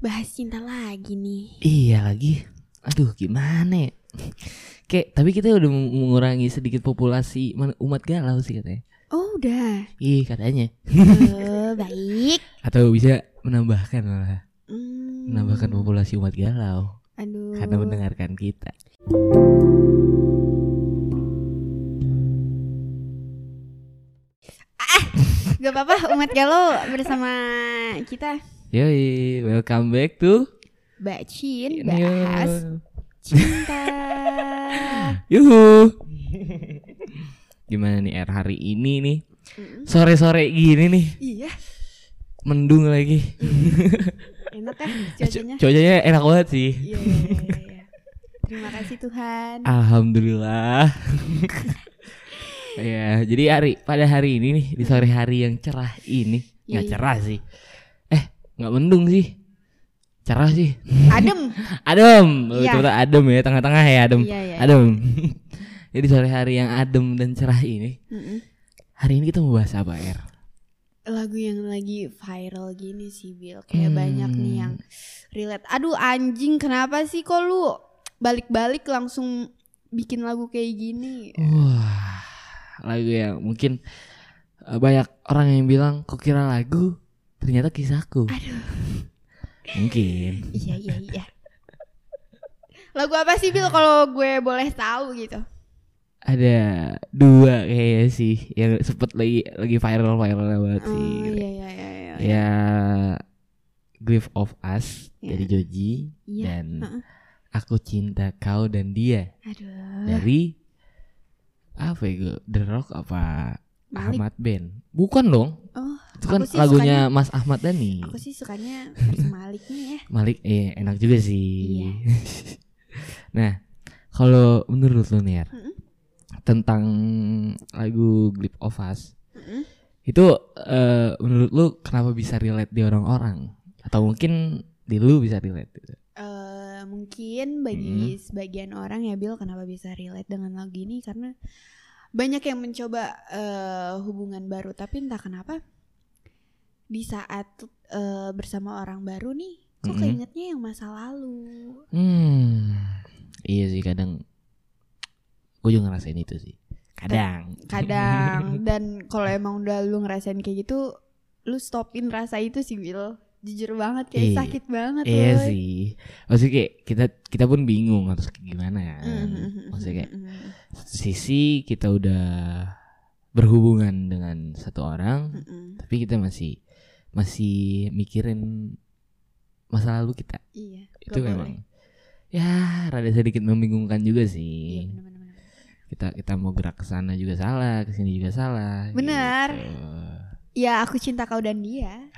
bahas cinta lagi nih. Iya lagi. Aduh gimana ya? Kayak tapi kita udah mengurangi sedikit populasi umat galau sih katanya. Oh udah. Iya katanya. Oh, baik. Atau bisa menambahkan malah. Hmm, Menambahkan populasi umat galau. Aduh. Karena mendengarkan kita. Gak apa-apa umat galau bersama kita. Yoi, welcome back to Bacin bahas cinta. Yuhu. Gimana nih R hari ini nih? Sore-sore gini nih, iya, mendung lagi. enak ya cuacanya. Cuacanya enak banget sih. Iya, iya, iya, iya. Terima kasih Tuhan. Alhamdulillah. ya, jadi hari pada hari ini nih di sore hari yang cerah ini, Iya, nggak iya. cerah sih. Nggak mendung sih. Cerah sih. Adem. Adem. Iya. Coba adem ya, tengah-tengah ya adem. Iya, iya. Adem. jadi sore hari yang adem dan cerah ini, Mm-mm. hari ini kita mau bahas apa, Er? Lagu yang lagi viral gini sih Bill Kayak Hmm. banyak nih yang relate Aduh anjing kenapa sih kok lu Balik-balik langsung bikin lagu kayak gini Wah, lagu yang mungkin eh, banyak orang yang bilang kok kira lagu, ternyata kisahku. Aduh Mungkin. Iya iya iya Lagu apa sih Bill kalau gue boleh tahu gitu Ada dua kayaknya sih yang sempet lagi lagi viral viral banget Oh sih. iya iya iya iya Ya, Grief of Us Ya. dari Joji Iya, dan heeh. Aku Cinta Kau dan Dia Aduh dari apa ya gue The Rock apa Malik. Ahmad Ben? Bukan dong. Oh Itu kan lagunya Mas Ahmad Dhani. aku sih sukanya Malik nih ya Malik eh enak juga sih. Iya. nah, kalau menurut lu nih Yar, Mm-mm. tentang lagu Grip of Us, Mm-mm. itu eh, menurut lu kenapa bisa relate di orang-orang? Atau mungkin di lu bisa relate gitu? Eh, mungkin bagi sebagian orang ya Bill kenapa bisa relate dengan lagu ini karena banyak yang mencoba eh, hubungan baru tapi entah kenapa di saat eh, bersama orang baru nih kok Mm-mm. keingetnya yang masa lalu Hmm, iya sih kadang gue juga ngerasain itu sih. Kadang. kadang dan kalau emang udah lu ngerasain kayak gitu lu stopin rasa itu sih Bill jujur banget kayak Iya. sakit banget Iya woy. sih. Maksudnya kayak kita kita pun bingung harus gimana ya. Mhm, Maksudnya kayak mhm, satu sisi kita udah berhubungan dengan satu orang, mhm. tapi kita masih masih mikirin masa lalu kita. iya Itu boleh. memang ya rada sedikit membingungkan juga iya sih. bener-bener Kita kita mau gerak ke sana juga salah, ke sini juga salah. Benar. gitu. Ya aku cinta kau dan dia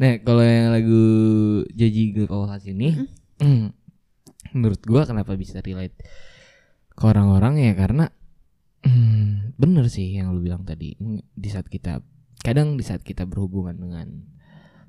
Nah, kalau yang lagu Joji Us ini menurut gua kenapa bisa relate ke orang-orang ya karena hmm, bener sih yang lu bilang tadi di saat kita kadang di saat kita berhubungan dengan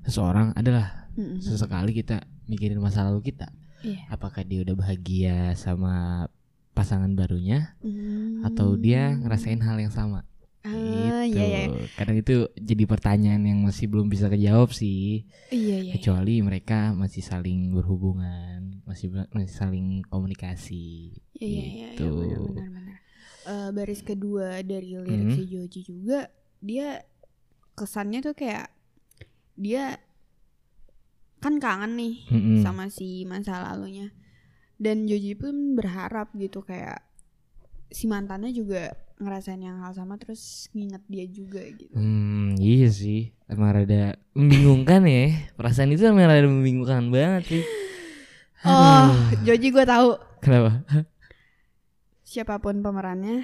seseorang adalah Mm-mm. sesekali kita mikirin masa lalu kita Iya. apakah dia udah bahagia sama pasangan barunya Hmm. atau dia ngerasain hal yang sama Ah, gitu iya, iya. kadang itu jadi pertanyaan yang masih belum bisa kejawab sih Iya, iya. kecuali mereka masih saling berhubungan masih masih saling komunikasi Iya, iya, iya, gitu. iya, benar-benar. Eh, baris kedua dari lirik Hmm. si Joji juga dia kesannya tuh kayak dia kan kangen nih Mm-mm. sama si masa lalunya dan Joji pun berharap gitu kayak si mantannya juga ngerasain yang hal sama terus nginget dia juga gitu. Hmm, iya sih. Emang rada membingungkan ya. Perasaan itu emang rada membingungkan banget sih. Oh. Joji gue tahu Kenapa? siapa pun pemerannya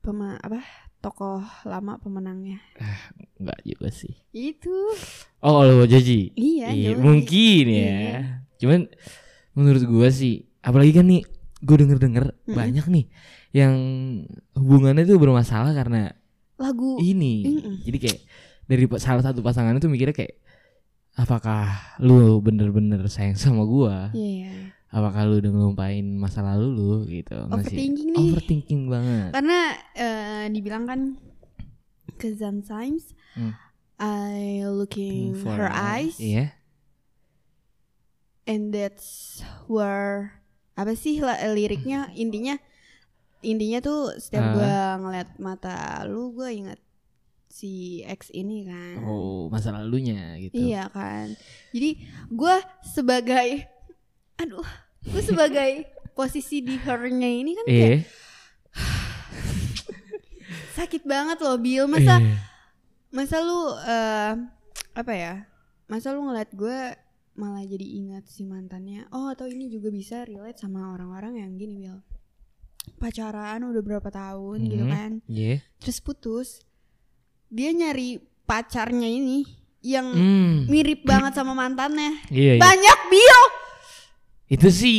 pema apa tokoh lama pemenangnya Enggak juga sih. itu Oh, kalau Joji. iya, Iya, mungkin ya. Iya. Cuman menurut gua sih, apalagi kan nih gue denger-denger Mm-mm. banyak nih yang hubungannya tuh bermasalah karena lagu ini. Mm-mm. Jadi kayak dari salah satu pasangan itu mikirnya kayak apakah lu bener-bener sayang sama gua? iya iya. Apakah lu udah ngelupain masa lalu lu gitu? Overthinking nih. Overthinking banget. karena eh, dibilang kan ke Times Hmm. I looking For her eyes Iya. and that's where apa sih la- liriknya intinya intinya tuh setiap Ah. gua ngeliat mata lu gua ingat si X ini kan Oh, masa lalunya gitu. iya kan jadi gua sebagai aduh gua sebagai posisi di her-nya ini kan kayak Eh. sakit banget loh Bill masa eh. masa lu eh, apa ya masa lu ngeliat gue malah jadi ingat si mantannya oh atau ini juga bisa relate sama orang-orang yang gini Bill pacaran udah berapa tahun gitu Mhm. kan Iya. terus putus dia nyari pacarnya ini yang Hmm. mirip banget sama mantannya Iya, iya. banyak Bill Itu sih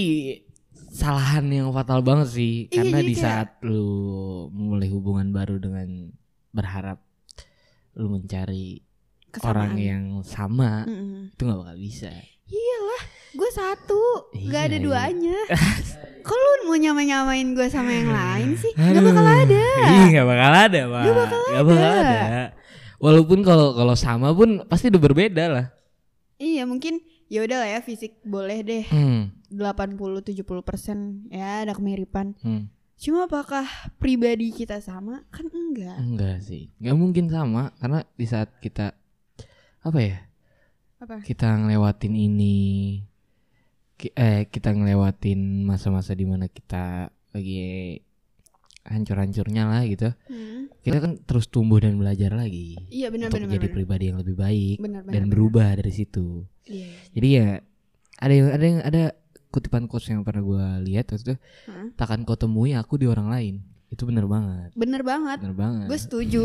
kesalahan yang fatal banget sih Iya, karena jadi di kayak- saat lu mulai hubungan baru dengan berharap lu mencari orang Kesamaan. yang sama Mm-mm. itu nggak bakal bisa. iyalah gue satu nggak Iya, ada iya. duanya kok lu mau nyamain-nyamain gue sama yang lain sih nggak Aduh. bakal ada Iya nggak bakal ada pak. Nggak bakal bakal ada. ada. Walaupun kalau kalau sama pun pasti udah berbeda lah. Iya mungkin ya udah lah ya fisik boleh deh Hmm. 80-70% ya ada kemiripan. hmm. Cuma apakah pribadi kita sama? Kan enggak. Enggak sih, nggak mungkin sama karena di saat kita apa ya Apa? kita ngelewatin ini, eh kita ngelewatin masa-masa di mana kita lagi hancur-hancurnya lah gitu. Hmm. Kita kan terus tumbuh dan belajar lagi Iya benar untuk benar menjadi benar. pribadi yang lebih baik Benar benar. dan benar. berubah dari situ. Iya. iya. Jadi ya ada yang ada yang ada kutipan quotes yang pernah gue lihat waktu itu Hah? takkan kau temui aku di orang lain. Itu bener banget, Bener banget. bener banget. Gue setuju.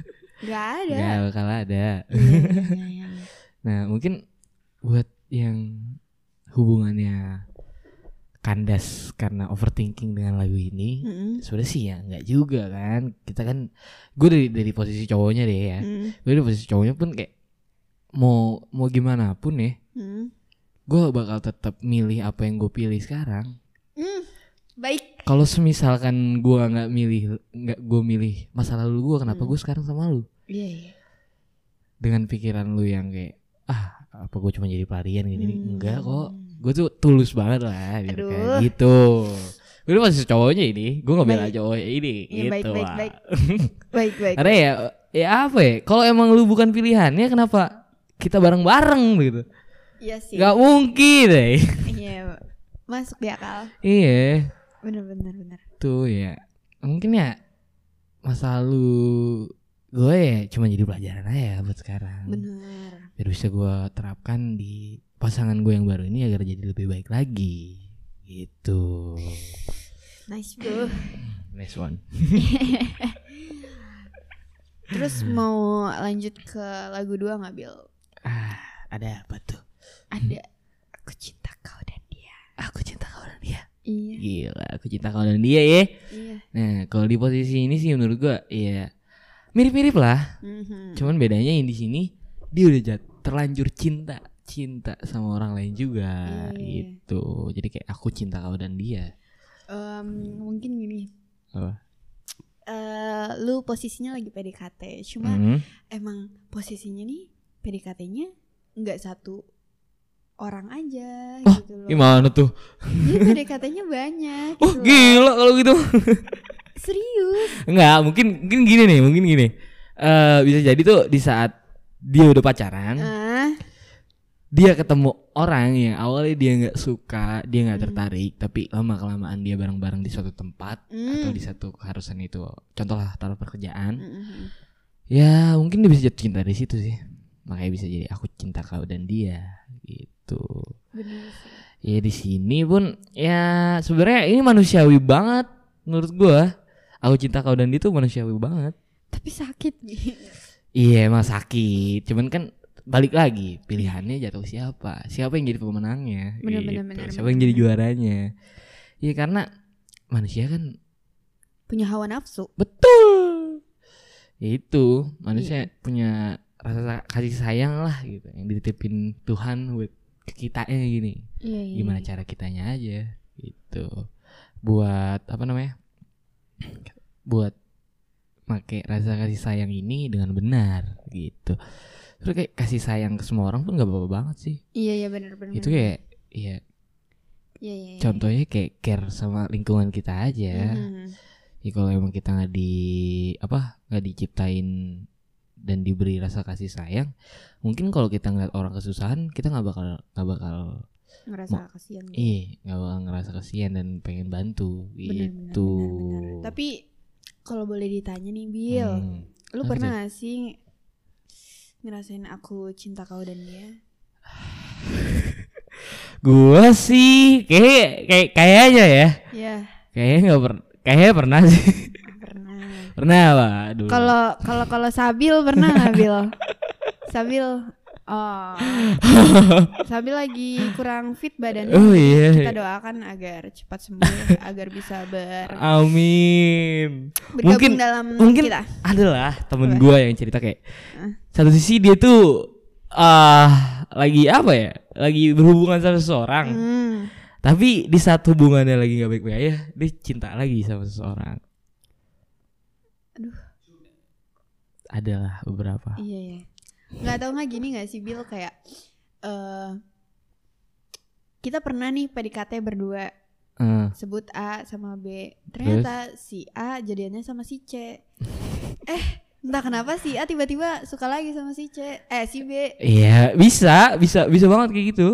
Gak ada. Gak bakal ada. Iya, iya, iya. Nah mungkin buat yang hubungannya kandas karena overthinking dengan lagu ini, Mm-mm. sebenarnya sih ya nggak juga kan. Kita kan, gue dari dari posisi cowoknya deh ya. Mm. Gue dari posisi cowoknya pun kayak mau mau gimana pun ya, Mm. Gue bakal tetap milih apa yang gue pilih sekarang. Mm. Baik. Kalau semisalkan gue nggak milih nggak gue milih masa lalu gue, kenapa Hmm. gue sekarang sama lu? Iya iya. Dengan pikiran lu yang kayak ah apa gue cuma jadi pelarian gini Hmm. enggak kok gue tuh tulus banget lah gitu Aduh. kan gitu gue masih cowoknya ini gue nggak bela cowoknya ini Iya, gitu baik, baik, baik. Baik baik. karena ya ya apa ya kalau emang lu bukan pilihannya kenapa kita bareng-bareng gitu Iya sih. nggak mungkin deh Iya. Masuk di akal. iya Bener bener tuh ya mungkin ya masa lalu gue ya cuma jadi pelajaran aja buat sekarang Bener. biar bisa gue terapkan di pasangan gue yang baru ini agar jadi lebih baik lagi gitu Nice bro. next one Terus mau lanjut ke lagu dua nggak Bill? ah ada apa tuh Ada aku cinta kau dan dia. aku cinta kau dan dia Iya. gila aku cinta kau dan dia ya Iya. nah kalau di posisi ini sih menurut gue ya mirip-mirip lah Mhm. cuman bedanya yang di sini dia udah jat terlanjur cinta cinta sama orang lain juga Iya. gitu jadi kayak aku cinta kau dan dia Em, mungkin gini. apa eh lu posisinya lagi PDKT, cuma Hmm. emang posisinya nih PDKT-nya nggak satu orang aja Oh, gitu loh. gimana tuh Dia PDKT-nya banyak. oh gitu loh. gila kalau gitu Serius. Enggak, mungkin mungkin gini nih, mungkin gini. Eh bisa jadi tuh di saat dia udah pacaran, Ah, dia ketemu orang yang awalnya dia nggak suka, dia nggak Hmm. tertarik, tapi lama kelamaan dia bareng-bareng di suatu tempat mm, atau di satu keharusan itu. Contohlah taruh pekerjaan. mm, mm, Ya, mungkin dia bisa jatuh cinta dari situ sih. Makanya bisa jadi aku cinta kau dan dia gitu. Bener sih. Ya di sini pun ya sebenarnya ini manusiawi banget menurut gua. Aku cinta kau dan dia tuh manusiawi banget. Tapi sakit gitu. Iya emang sakit Cuman kan balik lagi Pilihannya jatuh siapa Siapa yang jadi pemenangnya Bener, gitu. bener, bener, Siapa bener, yang jadi juaranya Iya karena Manusia kan Punya hawa nafsu. Betul Ya Itu Iya. Manusia punya Rasa kasih sayang lah gitu Yang dititipin Tuhan buat ke kitanya gini Iya, iya. Gimana cara kitanya aja Gitu Buat Apa namanya Buat make rasa kasih sayang ini dengan benar gitu terus kayak kasih sayang ke semua orang pun gak apa-apa banget sih Iya iya benar benar. itu kayak ya Iya iya. iya. contohnya kayak care sama lingkungan kita aja Mhm. ya kalau emang kita nggak di apa nggak diciptain dan diberi rasa kasih sayang mungkin kalau kita ngeliat orang kesusahan kita nggak bakal nggak bakal Ngerasa kasihan. gitu. Iya, nggak bakal ngerasa kasihan dan pengen bantu benar, gitu. benar, benar. Tapi kalau boleh ditanya nih Bill, Hmm, lu apa pernah gak sih ngerasain aku cinta kau dan dia? Gua sih kayak kayak kayaknya ya, Ya, kayaknya nggak per, kayaknya pernah sih. pernah. Dulu. Kalau kalau kalau Sabil pernah nggak Bil? Sabil Oh, Sabil lagi kurang fit badannya. Oh, iya. Kita doakan agar cepat sembuh, agar bisa ber Amin. Mungkin dalam mungkin kita. adalah temen gua yang cerita kayak Ah. satu sisi dia tuh ah lagi apa ya? Lagi berhubungan sama seseorang. Hmm. Tapi di saat hubungannya lagi nggak baik-baik aja, dia cinta lagi sama seseorang. Aduh. Adalah beberapa. Iya ya. Nggak tahu nggak gini nggak sih Bill kayak eh kita pernah nih PDKT berdua Eh, sebut A sama B. Ternyata si A jadiannya sama si C. Eh, entah kenapa si A tiba-tiba suka lagi sama si C. Eh, si B. Iya, bisa, bisa, bisa banget kayak gitu.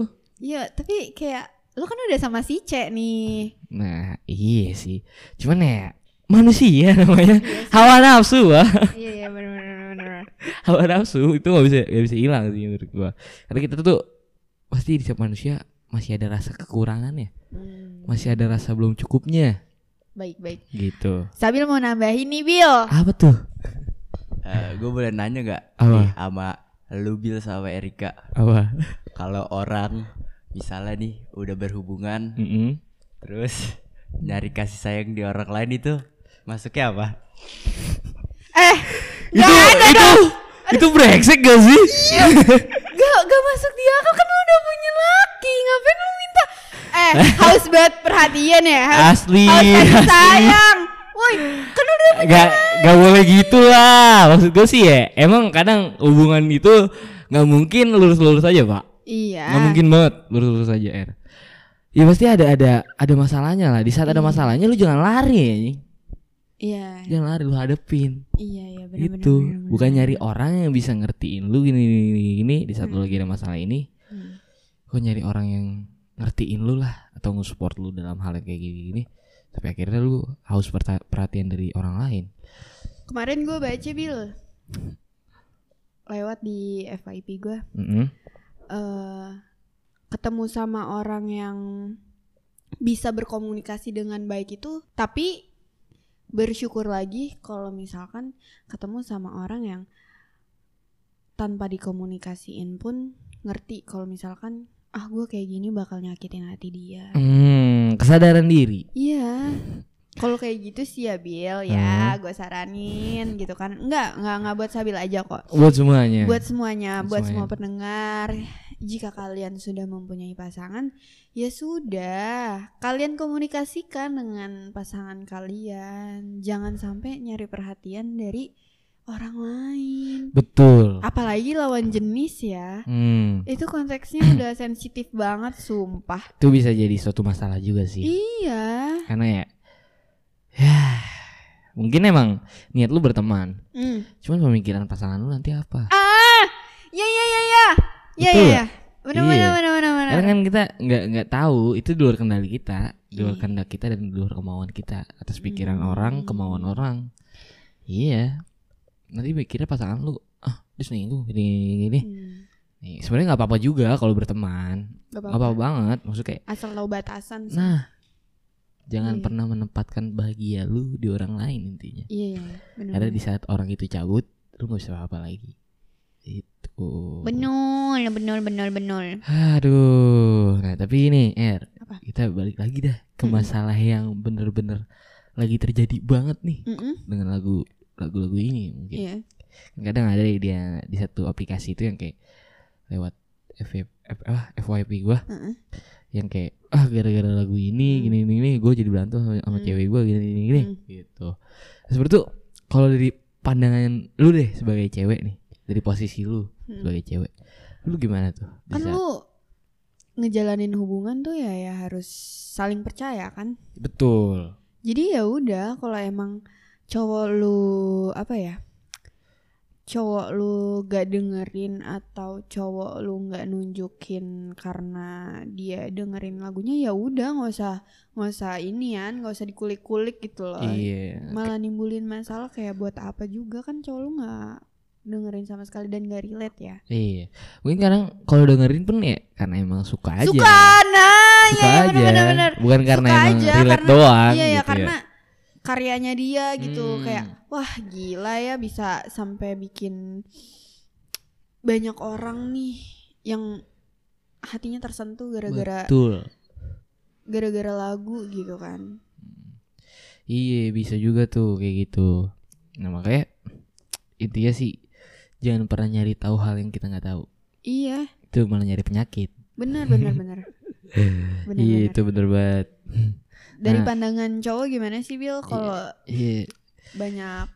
Iya, tapi kayak lu kan udah sama si C nih. Nah, iya sih. Cuman ya manusia namanya. Hawa nafsu, Wah. Iya, iya benar benar benar. Hawa nafsu itu nggak bisa nggak bisa hilang sih menurut gua. Karena kita tuh pasti di setiap manusia masih ada rasa kekurangannya, Hmm, masih ada rasa belum cukupnya baik baik. gitu. Sabil mau nambahin nih Bill. Apa tuh? gue boleh nanya nggak Apa? nih sama lu Bill sama Erika Apa? kalau orang misalnya nih udah berhubungan Mm-mm. terus nyari kasih sayang di orang lain itu masuknya apa? Eh, Itu ada itu itu brengsek gak sih? Gak, gak masuk di akal kan lu udah punya laki Ngapain lu minta Eh, haus banget perhatian ya Haus, Asli. haus asli. sayang Woi, kan udah Gak gak boleh gitu lah. Maksud gue sih ya, emang kadang hubungan itu nggak mungkin lurus-lurus aja pak. Iya Nggak mungkin banget lurus-lurus aja er. Ya pasti ada ada ada masalahnya lah. Di saat ada Iya. masalahnya lu jangan lari ya. Iya, Jangan lari lu hadepin. iya, iya bener, Gitu. bener, bener, Bukan bener. nyari orang yang bisa ngertiin lu gini gini gini, gini di saat lu Hmm. lagi ada masalah ini. Hmm. Kok nyari orang yang ngertiin lu lah atau nge-support lu dalam hal yang kayak gini gini. Tapi akhirnya lu haus perhatian dari orang lain. Kemarin gue baca Bill Lewat di FYP gue Mm-mm. eh Ketemu sama orang yang Bisa berkomunikasi dengan baik itu Tapi bersyukur lagi kalau misalkan ketemu sama orang yang tanpa dikomunikasiin pun ngerti kalau misalkan ah gue kayak gini bakal nyakitin hati dia. Hmm, kesadaran diri. Iya. Kalau kayak gitu sih ya Bill ya, gue saranin gitu kan. Enggak, enggak enggak buat Sabil aja kok. Buat semuanya. Buat semuanya, Buat buat semuanya. semua pendengar. Jika kalian sudah mempunyai pasangan, ya sudah, kalian komunikasikan dengan pasangan kalian. Jangan sampai nyari perhatian dari orang lain. Betul. Apalagi lawan jenis ya. Hmm, Itu konteksnya udah sensitif banget, sumpah. itu bisa jadi suatu masalah juga sih. Iya. Karena ya ya mungkin emang niat lu berteman. Hmm. Cuman pemikiran pasangan lu nanti apa? Ah, ya, ya Betul ya nggak? ya. Benar Iya. benar benar benar benar. Karena kan kita nggak nggak tahu itu di luar kendali kita, di luar Iya. kehendak kita dan di luar kemauan kita atas pikiran Hmm. orang, kemauan orang. Iya. Nanti mikirnya pasangan lu ah dia selingkuh gini gini gini. Hmm. Nih, sebenarnya nggak apa-apa juga kalau berteman. Gak apa-apa banget. Maksudnya kayak Asal tahu batasan sih. nah jangan Iya. pernah menempatkan bahagia lu di orang lain intinya. Iya, iya, benar. Karena di saat orang itu cabut, lu nggak bisa apa-apa lagi. Itu. Benar, benar, benar, benar. Aduh. Nah tapi ini Er, Apa? kita balik lagi dah ke Mm-mm. masalah yang bener-bener lagi terjadi banget nih Mm-mm. dengan lagu lagu-lagu ini mungkin. Iya. Kadang ada dia di satu aplikasi itu yang kayak lewat FYP, F, apa, FYP gua Heeh. yang kayak ah gara-gara lagu ini Hmm. gini gini, gini gue jadi berantem sama, sama Hmm. cewek gue gini gini, gini Hmm. gitu. Seperti itu kalau dari pandangan lu deh sebagai cewek nih dari posisi lu Hmm. sebagai cewek lu gimana tuh Kan saat- lu ngejalanin hubungan tuh ya ya harus saling percaya kan. betul Jadi ya udah kalau emang cowok lu apa ya? Cowok lu gak dengerin atau cowok lu nggak nunjukin karena dia dengerin lagunya ya udah nggak usah nggak usah inian nggak usah dikulik-kulik gitu loh. iya Malah nimbulin masalah kayak buat apa juga kan cowok lu nggak dengerin sama sekali dan gak relate ya. iya mungkin kadang kalau dengerin pun ya karena emang suka aja Suka nah, suka ya, ya aja bener-bener. bukan karena Suka emang aja, relate karena- doang Iya ya gitu karena karyanya dia gitu Hmm. kayak wah gila ya bisa sampai bikin banyak orang nih yang hatinya tersentuh gara-gara betul gara-gara lagu gitu kan. Iya bisa juga tuh kayak gitu. Nah makanya intinya sih jangan pernah nyari tahu hal yang kita nggak tahu. Iya, Itu malah nyari penyakit. benar benar benar. Benar, Iya benar. itu bener banget. Dari Nah. pandangan cowok gimana sih Bill kalau Iya. banyak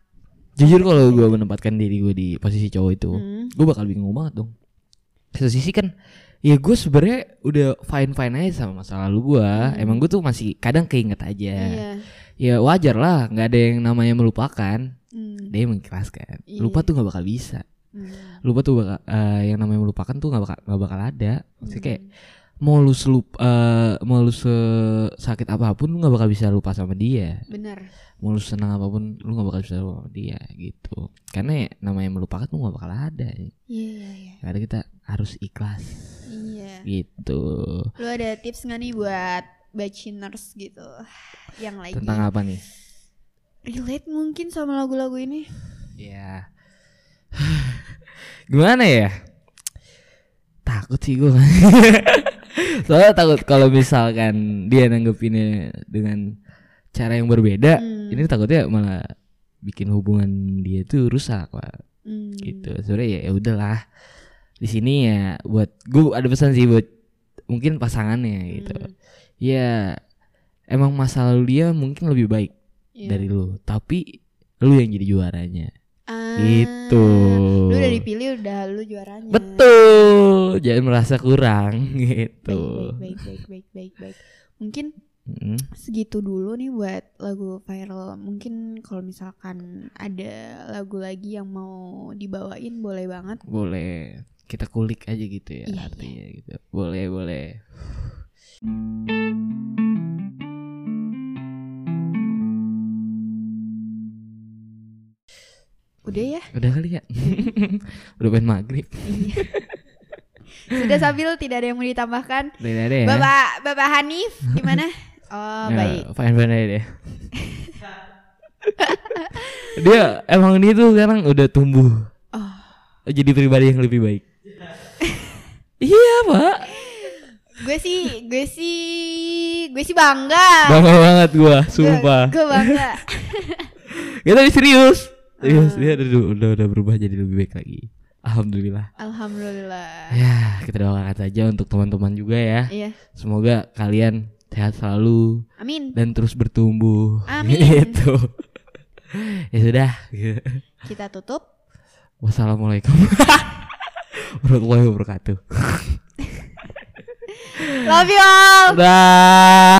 Jujur kalau gue menempatkan diri gue di posisi cowok itu, Hmm, gue bakal bingung banget dong. Satu sisi kan, ya gue sebenarnya udah fine fine aja sama masa lalu gue. Hmm. Emang gue tuh masih kadang keinget aja. iya. Ya wajar lah, nggak ada yang namanya melupakan. Hmm, Dia mengikhlaskan. Iya. Lupa tuh nggak bakal bisa. Hmm, lupa tuh bakal eh, yang namanya melupakan tuh nggak bakal nggak bakal ada. Maksudnya kayak hmm. mau lu selup eh, mau lu sakit apa pun lu nggak bakal bisa lupa sama dia. Benar. mau lu senang apa pun lu nggak bakal bisa lupa sama dia gitu. Karena ya, namanya melupakan tuh nggak bakal ada. Iya iya iya. karena kita harus ikhlas. Iya. gitu. Lu ada tips nggak nih buat bachelors gitu? Yang lagi tentang apa nih? Relate mungkin sama lagu-lagu ini? ya gimana ya takut sih gue soalnya takut kalau misalkan dia nanggepinnya dengan cara yang berbeda Hmm. ini takutnya malah bikin hubungan dia tuh rusak pak Hmm. gitu sebenarnya ya ya udahlah di sini ya buat gue ada pesan sih buat mungkin pasangannya gitu Hmm. ya emang masa lalu dia mungkin lebih baik Iya. dari lu tapi lu yang jadi juaranya gitu Lu udah dipilih udah lu juaranya. betul jangan merasa kurang gitu Baik baik baik baik baik baik. Mungkin Mm, segitu dulu nih buat lagu viral. Mungkin kalau misalkan ada lagu lagi yang mau dibawain boleh banget. boleh kita kulik aja gitu ya Iya, artinya gitu boleh boleh Udah ya. udah kali ya udah pengen maghrib Iya. Sudah sambil tidak ada yang mau ditambahkan. udah ada ya Bapak Bapak Hanif gimana? Oh, Ya, baik. fine fine aja deh dia emang dia tuh sekarang udah tumbuh Oh. jadi pribadi yang lebih baik iya pak Gue sih, gue sih, gue sih bangga. bangga banget gua sumpah Gue bangga. kita serius serius Ah. dia udah, udah udah berubah jadi lebih baik lagi alhamdulillah Alhamdulillah. ya kita doakan saja untuk teman-teman juga ya Iya. semoga kalian sehat selalu Amin. dan terus bertumbuh Amin. gitu ya sudah Kita tutup. wassalamualaikum warahmatullahi wabarakatuh Love you all. Dah.